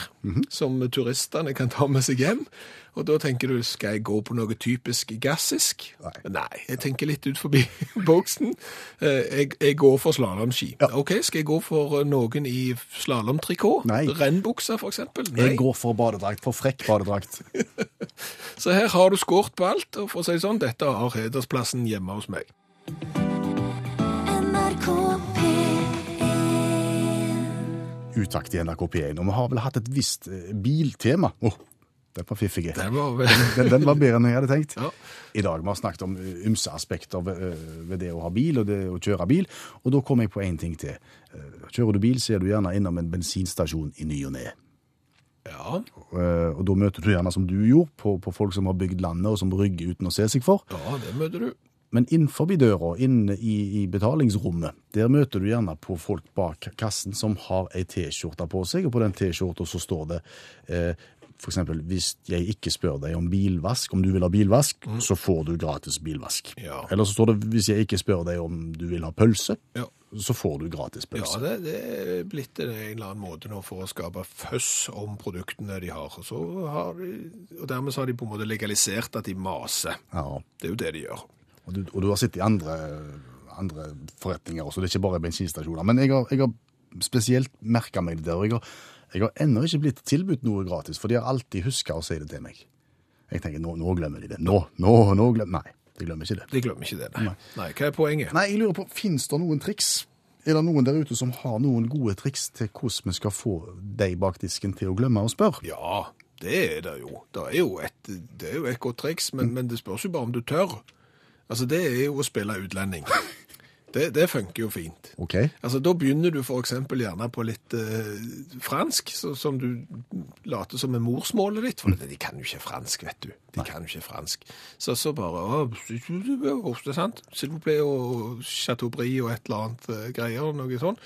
som turistene kan ta med seg hjem. Og da tenker du, skal jeg gå på noe typisk gassisk? Nei. jeg tenker litt ut forbi [laughs] boksen. Eh, Jeg, jeg går for slalomski. Ok, skal jeg gå for noen i slalomtrikot? Nei. Rennbukser, for eksempel? Jeg går for badedrakt, for frekk badedrakt. [laughs] Så her har du skåret på alt, og for å si det sånn, dette har hedersplassen hjemme hos meg. NRK P1 Utakt i NRK P1. Og vi har vel hatt et visst eh, biltema. Åh, den var fiffig. Den var. Den, den var bedre enn jeg hadde tenkt. Ja. I dag vi har snakket om eh, ymse aspekter ved, eh, ved det å ha bil og det å kjøre bil. Og da kom jeg på én ting til. Eh, Kjører du bil, så er du gjerne innom en bensinstasjon i ny og ne. Ja, Og, Og da møter du gjerne, som du gjorde, på, på folk som har bygd landet, og som rygger uten å se seg for. ja, det møter du. Men innenfor døra, inne i, i betalingsrommet, der møter du gjerne på folk bak kassen som har ei T-skjorte på seg, og på den T-skjorta så står det eh, for eksempel, hvis jeg ikke spør deg om bilvask, om du vil ha bilvask, så får du gratis bilvask. Ja. Eller så står det, hvis jeg ikke spør deg om du vil ha pølse, Ja. så får du gratis Ja, pølse. det, det er blitt en eller annen måte nå for å skape føss om produktene de har. Og, så har de, og dermed har de på en måte legalisert at de maser. Ja. Det er jo det de gjør. Og du, og du har sett i andre, andre forretninger også, det er ikke bare bensinstasjoner. Men jeg har, jeg har spesielt merka meg det der, jeg har, jeg har ennå ikke blitt tilbudt noe gratis, for de har alltid huska å si det til meg. Jeg tenker nå, nå glemmer de det. Nå, nå, nå glemmer Nei, de glemmer ikke det. De glemmer ikke det, nei. Nei, hva er poenget? Nei, jeg lurer på, Fins det noen triks? Er det noen der ute som har noen gode triks til hvordan vi skal få de bak disken til å glemme å spørre? Ja, det er det jo. Det er jo et, det er jo et godt triks, men, men det spørs jo bare om du tør. Altså, det er jo å spille utlending. [laughs] Det, det funker jo fint. OK? Altså, Da begynner du eksempel gjerne på litt eh, fransk, så, som du later som er morsmålet ditt, for de kan jo ikke fransk, vet du. De kan jo ikke fransk. Så, så bare er sant? S'il vous plaît og Chateaubriand og et eller annet eh, greier, noe sånn.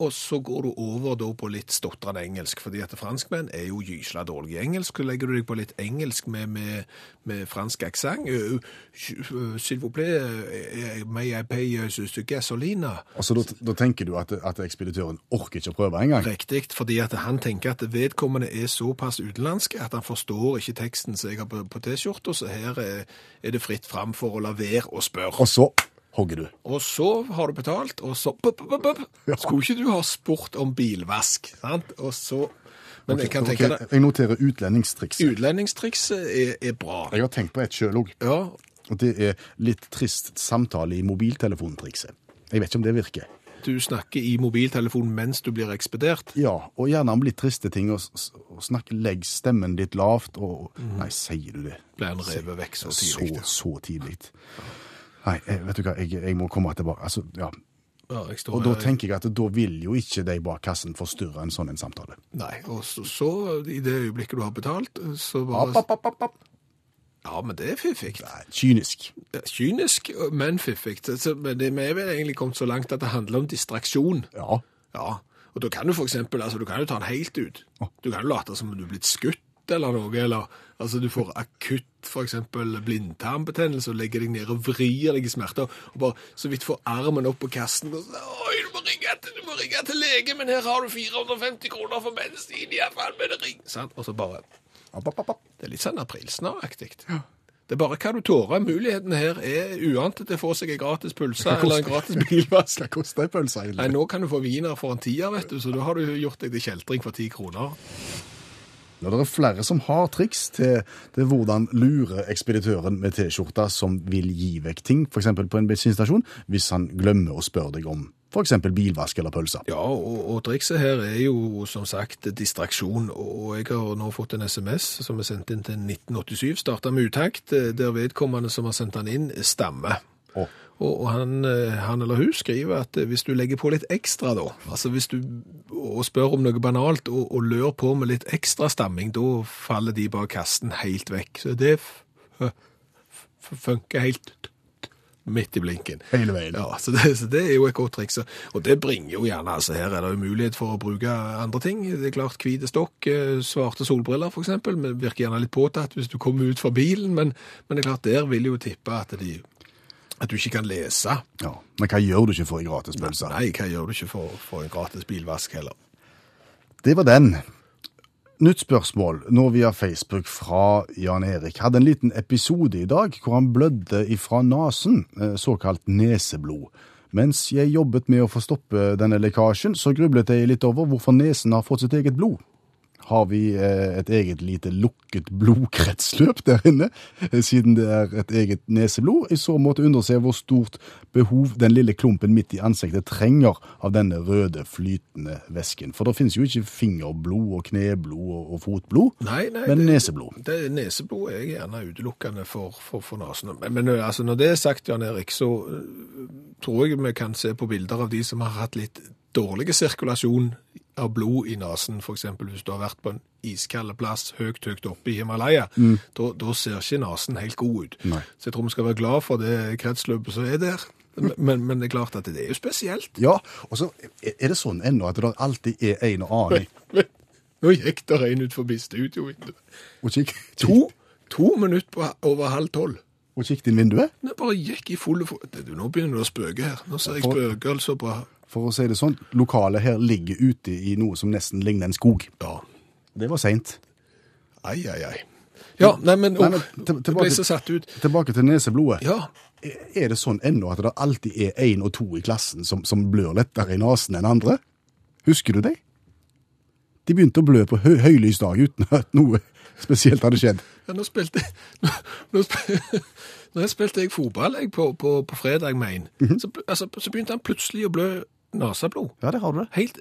Og så går du over da på litt stotrende engelsk, fordi at franskmenn er jo gysla dårlige i engelsk. Så legger du deg på litt engelsk med, med, med fransk aksent. Øh, øh, S'il vous plaît, øh, may I pay you gasolina? Altså, da, da tenker du at, at ekspeditøren orker ikke å prøve engang? Riktig, fordi at han tenker at vedkommende er såpass utenlandsk at han forstår ikke teksten som jeg har på, på T-skjorta, så her er, er det fritt fram for å la være å spørre. Og så hogger du. Og så har du betalt, og så pup, pup, pup. Skulle ikke du ha spurt om bilvask, sant? Og så Men jeg kan tenke okay. Jeg noterer utlendingstrikset. Utlendingstrikset er, er bra. Jeg har tenkt på et sjøl òg, Ja, og det er litt trist samtale i mobiltelefontrikset. Jeg vet ikke om det virker. du snakker i mobiltelefonen mens du blir ekspedert. Ja, og gjerne om litt triste ting, og, og snakke, legg stemmen litt lavt, og Nei, sier du det? Blir en revet vekk så tidlig. Så, så tidlig. Nei, jeg, vet du hva, jeg, jeg må komme tilbake. Altså, ja. Ja, står Og da tenker jeg at da vil jo ikke de bak kassen forstyrre en sånn en samtale. Nei, og så, så i det øyeblikket du har betalt, så bare... opp, opp, opp, opp. Ja, men det er fiffig. Kynisk. Kynisk, men fiffig. Men det, vi er vel egentlig kommet så langt at det handler om distraksjon. Ja. Ja, og da kan du for eksempel, altså du kan jo ta den helt ut. Du kan jo late som om du er blitt skutt eller noe, eller altså du får akutt eksempel blindtarmbetennelse og legger deg ned og vrir deg i smerter, og bare så vidt får armen opp på kassen og så, oi, du må ringe til, du må ringe til lege, men her har du 450 kroner for medisin, i hvert fall med det ring. sånn, Og så bare, det er litt sånn aprilsnaraktig. Det er bare hva du tårer. Mulighetene her er uante til å få seg en gratis pølse eller en gratis bilvask. Hva koster ei pølse? Nei, nå kan du få viner for en tier, vet du, så da har du gjort deg til kjeltring for ti kroner. Når det er flere som har triks til, til hvordan lure ekspeditøren med T-skjorta som vil gi vekk ting, f.eks. på en bensinstasjon, hvis han glemmer å spørre deg om f.eks. bilvask eller pølser. Ja, og, og trikset her er jo som sagt distraksjon, og jeg har nå fått en SMS som er sendt inn til 1987, starta med utakt, eh, der vedkommende som har sendt den inn, stammer. Å. Og, han, eh, han eller hun skriver at eh, hvis du legger på litt ekstra da, altså hvis du og spør om noe banalt og, og lør på med litt ekstra stamming, da faller de bak kasten helt vekk. Så det funker helt midt i blinken. Hele veien. Ja, så det, så det er jo et godt triks. Og det bringer jo gjerne, altså her er det jo mulighet for å bruke andre ting. Det er klart hvite stokk, eh, svarte solbriller eksempel, virker gjerne litt påtatt hvis du kommer ut fra bilen, men, men det er klart der vil jo tippe at, de, at du ikke kan lese. Ja. Men hva gjør du ikke for en gratis pølse? Nei, hva gjør du ikke for, for en gratis bilvask heller? Det var den. Nytt spørsmål nå via Facebook fra Jan Erik. Hadde en liten episode i dag hvor han blødde ifra nesen, eh, såkalt neseblod. Mens jeg jobbet med å få stoppe denne lekkasjen, så grublet jeg litt over hvorfor nesen har fått sitt eget blod. Har vi eh, et eget lite lukket blodkretsløp der inne, eh, siden det er et eget neseblod? I så måte undre seg hvor stort behov den lille klumpen midt i ansiktet trenger av denne røde, flytende væsken. For det finnes jo ikke fingerblod og kneblod og, fotblod, Nei, nei, men det- neseblod. Det Neseblod er gjerne utelukkende for, for, for nesen. Men, men altså, når det er sagt, Jan Erik, så tror jeg vi kan se på bilder av de som har hatt litt dårlig sirkulasjon av blod i nesen, f.eks. hvis du har vært på en iskald plass høyt, høyt oppe i Himalaya. Da, da ser ikke nesen helt god ut. Nei. Så jeg tror vi skal være glad for det kretsløpet som er der. Men, men, men det er klart at det er jo spesielt. Ja, og så er det sånn ennå at det alltid er en og annen [laughs] Nå gikk det en ut forbi studiovinduet. To, to minutter på, over halv tolv. og kikk inn vinduet. Det bare gikk i fulle Nå begynner du å spøke her. Nå ser jeg spøkelser på For å si det sånn, lokalet her ligger ute i noe som nesten ligner en skog. Ja. Det var seint. Ai, ai, ai. Ja, nei, men, Nei, men til- tilbake- ble så satt ut. Tilbake til neseblodet. Ja, Er det sånn ennå at det alltid er én og to i klassen som, som blør lettere i nesen enn andre? Husker du det? De begynte å blø på hø høylys dag uten at noe spesielt hadde skjedd. ja nå spilte nå, nå, spilte, [laughs] nå jeg spilte jeg fotball jeg, på, på, på fredag, mein, så, altså, så begynte han plutselig å blø naseblod. Ja, det har du det. Helt,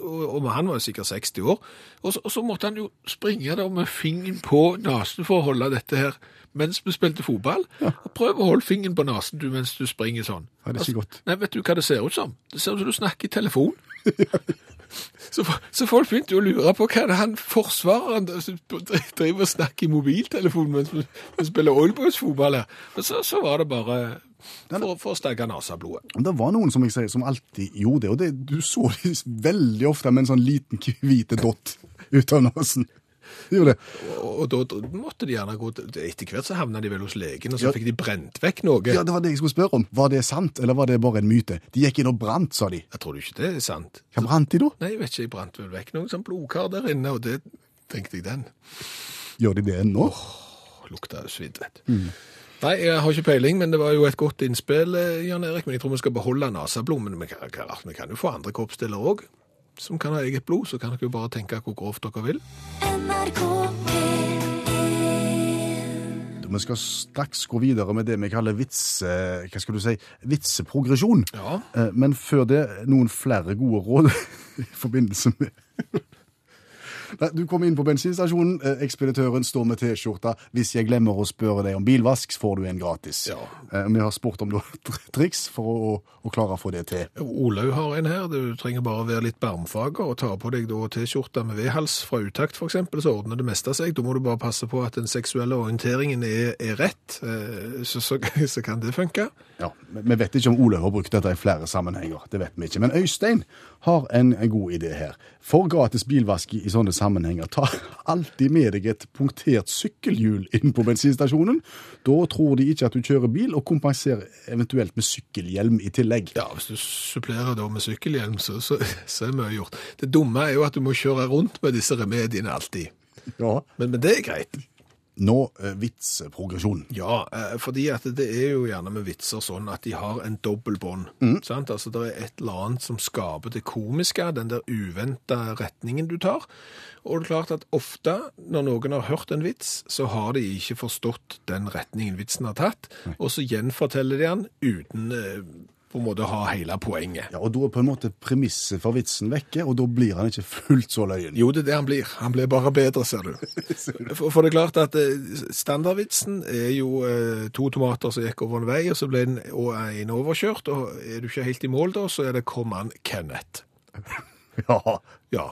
og, og han var jo sikkert 60 år. Og så, og så måtte han jo springe der med fingeren på nesen for å holde dette her mens vi spilte fotball. Og prøv å holde fingeren på nesen du, mens du springer sånn. Ja, det er ikke godt. Nei, vet du hva det ser ut som? Det ser ut som du snakker i telefon. [laughs] så, så folk begynte jo å lure på hva det han forsvareren driver og snakker i mobiltelefonen mens vi spiller oilboys-fotball her. Men så, så var det bare for, for å stagge naseblodet. Men Det var noen som jeg sier, som alltid gjorde det, og det, du så det veldig ofte med en sånn liten hvite dott ut av nesen. De gjorde det. Og, og da måtte de gjerne gå til Etter hvert så havna de vel hos legen, og så Ja. fikk de brent vekk noe. Ja, det var det jeg skulle spørre om. Var det sant, eller var det bare en myte? De gikk inn og brant, sa de. Jeg tror ikke det er sant. Hva brant de da? Nei, jeg vet ikke, jeg brant vel vekk noen sånn blodkar der inne, og det tenkte jeg den. Gjør de det ennå? Lukta jo svidd, vet du. Nei, jeg har ikke peiling, men det var jo et godt innspill, eh, Jan Erik. Men jeg tror vi skal beholde nasablommen. Men kan- vi kan jo få andre kroppsdeler òg som kan ha eget blod. Så kan dere jo bare tenke hvor grovt dere vil. NRK P1 Vi skal straks gå videre med det vi kaller vitse... Hva skal du si? Vitseprogresjon. Ja. Eh, Men før det, noen flere gode råd [laughs] i forbindelse med Du kommer inn på bensinstasjonen, eh, ekspeditøren står med T-skjorta. Hvis jeg glemmer å spørre deg om bilvask, får du en gratis. Ja. Eh, Vi har spurt om du har triks for å, å klare å få det til. Olaug har en her. Du trenger bare være litt barmfager og ta på deg T-skjorta med V-hals fra utakt f.eks., så ordner det meste seg. Da må du bare passe på at den seksuelle orienteringen er, er rett, eh, så, så, [laughs] så kan det funke. Ja, men Vi vet ikke om Olaug har brukt dette i flere sammenhenger. det vet vi ikke. Men Øystein har en, en god idé her. For gratis bilvask i, i sånne sammenhenger, ta alltid med deg et punktert sykkelhjul inn på bensinstasjonen. Da tror de ikke at du kjører bil, og kompenserer eventuelt med sykkelhjelm i tillegg. Ja, hvis du supplerer da med sykkelhjelm, så, så, så er mye gjort. Det dumme er jo at du må kjøre rundt med disse remediene alltid. Ja. Men, men det er greit. Nå eh, vitseprogresjon. Ja, eh, fordi at det er jo gjerne med vitser sånn at de har en dobbel bånd. Sant? Altså, det er et eller annet som skaper det komiske, den der uventa retningen du tar. Og det er klart at ofte når noen har hørt en vits, så har de ikke forstått den retningen vitsen har tatt, og så gjenforteller de den uten eh, på en måte ha hele poenget. Ja, og Da er på en måte premisset for vitsen vekke, og da blir han ikke fullt så løyen. Jo, det er det han blir. Han blir bare bedre, ser du. [laughs] For, for det er klart at eh, standardvitsen er jo eh, to tomater som gikk over en vei, og så ble den en overkjørt, og er du ikke helt i mål da, så er det 'kom an, Kenneth'. [laughs] Ja, Ja.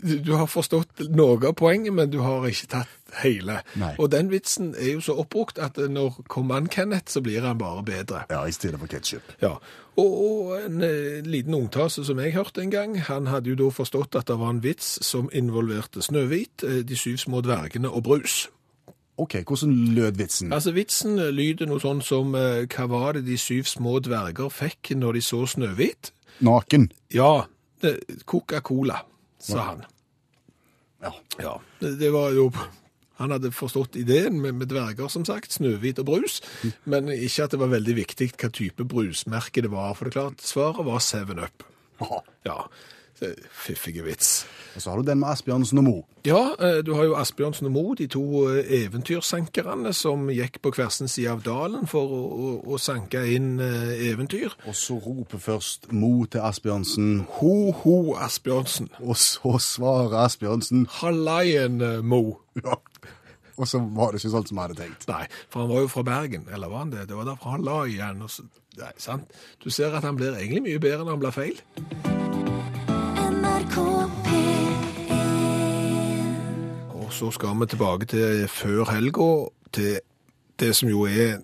Du, har forstått noe av poenget, men du har ikke tatt hele. Nei. Og den vitsen er jo så oppbrukt at når kommer han Kenneth, så blir han bare bedre. Ja, i stedet for ketsjup. Ja, og, og en eh, liten ungtase som jeg hørte en gang, han hadde jo da forstått at det var en vits som involverte Snøhvit, eh, de syv små dvergene og brus. OK, hvordan lød vitsen? Altså vitsen eh, lyder noe sånn som hva var det de syv små dverger fikk når de så Snøhvit? Naken. Ja, Coca-Cola, sa han. Ja. Ja, det, det var jo Han hadde forstått ideen med, med dverger, som sagt, Snøhvit og brus, men ikke at det var veldig viktig hva type brusmerke det var. For det er klart, svaret var 7-Up. Ja, det- fiffige vits. Og så har du den med Asbjørnsen og Mo. Ja, eh, du har jo Asbjørnsen og Moe, de to eh, eventyrsankerne som gikk på hver sin side av dalen for å, å, å sanke inn eh, eventyr. Og så roper først Mo til Asbjørnsen, Ho, ho, Asbjørnsen. og så svarer Asbjørnsen Hallaien, eh, Mo. ja. Og så var det ikke sånn som vi hadde tenkt. Nei, for han var jo fra Bergen, eller var han det? Det var derfor han la igjen. Og så, nei, sant? Du ser at han blir egentlig mye bedre når han blir feil. NRK P1 Og så skal vi tilbake til før helga, til det som jo er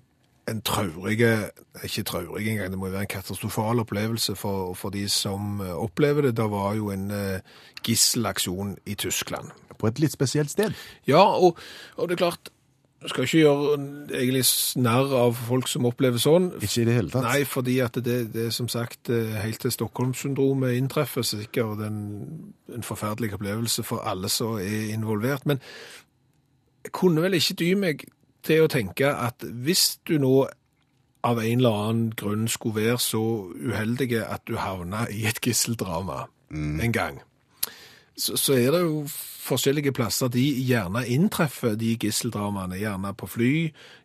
en traurige, ikke traurig engang, det må jo være en katastrofal opplevelse for, for de som eh, opplever det. Det var jo en eh, gisselaksjon i Tyskland. På et litt spesielt sted. Ja, og, og det er klart, skal ikke gjøre egentlig narr av folk som opplever sånn. Ikke i det hele tatt. Nei, fordi at det, det er som sagt eh, helt til Stockholm-syndromet inntreffer, sikkert en, en forferdelig opplevelse for alle som er involvert. Men jeg kunne vel ikke dy meg til å tenke at hvis du nå av en eller annen grunn skulle være så uheldig at du havna i et gisseldrama en gang, så, så er det jo forskjellige plasser de gjerne inntreffer de gisseldramaene. Gjerne på fly,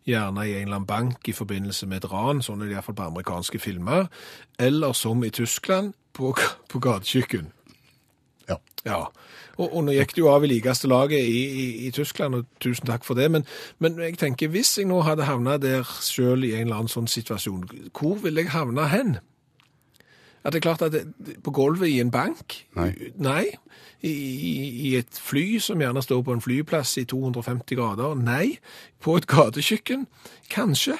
gjerne i en eller annen bank i forbindelse med et ran, sånn er det iallfall på amerikanske filmer, eller som i Tyskland, på, på gatekjøkken. Ja. Ja, og, og nå gikk det jo av i likeste laget i, i, i Tyskland, og tusen takk for det, men, men jeg tenker, hvis jeg nå hadde havnet der selv i en eller annen sånn situasjon, hvor ville jeg havna hen? At det er klart at det, på gulvet i en bank? Nei. Nei. I, i, et fly som gjerne står på en flyplass i 250 grader? Nei. På et gatekjøkken? Kanskje.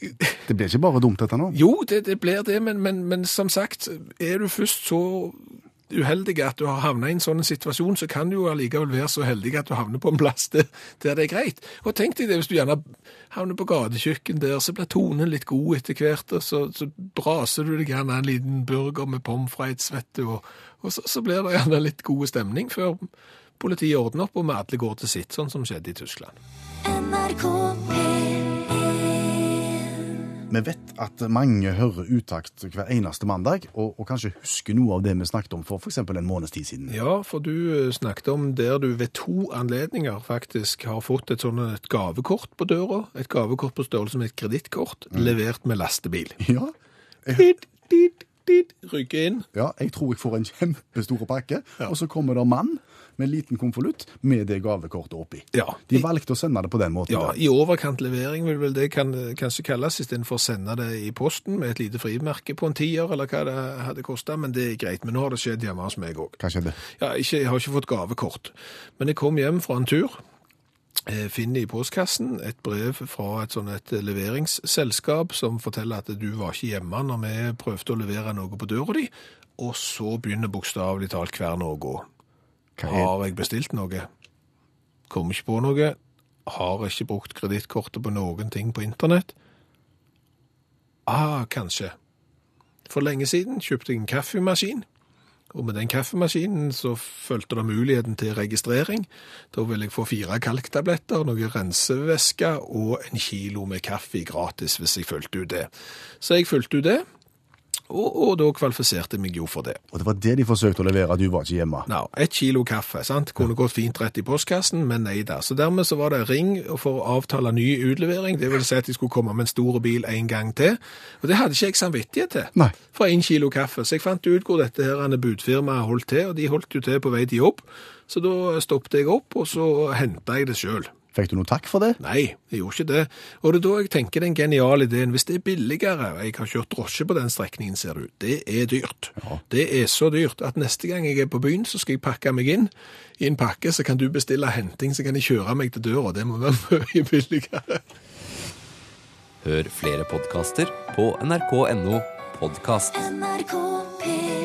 Det blir ikke bare dumt, dette nå. Jo, det, det blir det, men, men, men som sagt, er du først så uheldig at du har havnet i en sånn situasjon, så kan du jo allikevel være så heldig at du havner på en plass [laughs] der, det er greit. Og tenk deg det, hvis du gjerne havner på gatekjøkken der, så blir tonen litt god etter hvert, og så, så braser du deg gjerne en liten burger med pommes frites, vet du, og, og så, så blir det gjerne litt god stemning før politiet ordner opp, og vi alle går til sitt, sånn som skjedde i Tyskland. NRK P1 Vi vet at mange hører utakt hver eneste mandag, og, og kanskje husker noe av det vi snakket om for f.eks. en måneds tid siden. Ja, for du eh, snakket om der du ved to anledninger faktisk har fått et sånn et gavekort på døra, et gavekort på størrelse med et kredittkort, levert med lastebil. [laughs] Ja, Dit, dit, dit, Rygge inn. ja jeg tror jeg får en kjempestor pakke, og så kommer det mann med en liten konvolutt med det gavekortet oppi. Ja. De valgte å sende det på den måten. Ja, der. i overkant levering vil vel det kan, kanskje kalles, istedenfor å sende det i posten med et lite frimerke på en tier, eller hva det hadde kostet, men det er greit. Men nå har det skjedd hjemme hos meg òg. Hva skjedde? Ja, ikke, jeg har ikke fått gavekort, men jeg kom hjem fra en tur. eh, Finner i postkassen et brev fra et sånn et leveringsselskap som forteller at du var ikke hjemme når vi prøvde å levere noe på døra di, og så begynner bokstavelig talt kverna å gå. Har jeg bestilt noe? Kom ikke på noe. Har ikke brukt kredittkortet på noen ting på internett. Ah, kanskje. For lenge siden kjøpte jeg en kaffemaskin. Og med den kaffemaskinen så følte det muligheten til registrering. Da vil jeg få fire kalktabletter, noe rensevæske og en kilo med kaffe gratis hvis jeg fulgte ut det. Så jeg fulgte ut det, og, og da kvalifiserte meg jo for det. Og det var det de forsøkte å levere, du var ikke hjemme. Nå, ett kilo kaffe, sant? Kunne gått fint rett i postkassen, men nei da. Så dermed så var det ring for å avtale ny utlevering. Det vil si at de skulle komme med en stor bil en gang til. Og det hadde ikke jeg samvittighet til. Nei. For en kilo kaffe. Så jeg fant ut hvor dette her budfirmaet holdt til, og de holdt jo til på vei til jobb. Så da stoppet jeg opp, og så hentet jeg det selv. Fikk du noe takk for det? Nei, jeg gjorde ikke det. Og det er da jeg tenker den geniale ideen, hvis det er billigere, og jeg har kjørt drosje på den strekningen, ser du, det er dyrt. Det er så dyrt at neste gang jeg er på byen, så skal jeg pakke meg inn i en pakke, så kan du bestille henting, så kan jeg kjøre meg til døra. Det må være [laughs] mye billigere. Hør flere podkaster på nrk.no podkast. NRK P3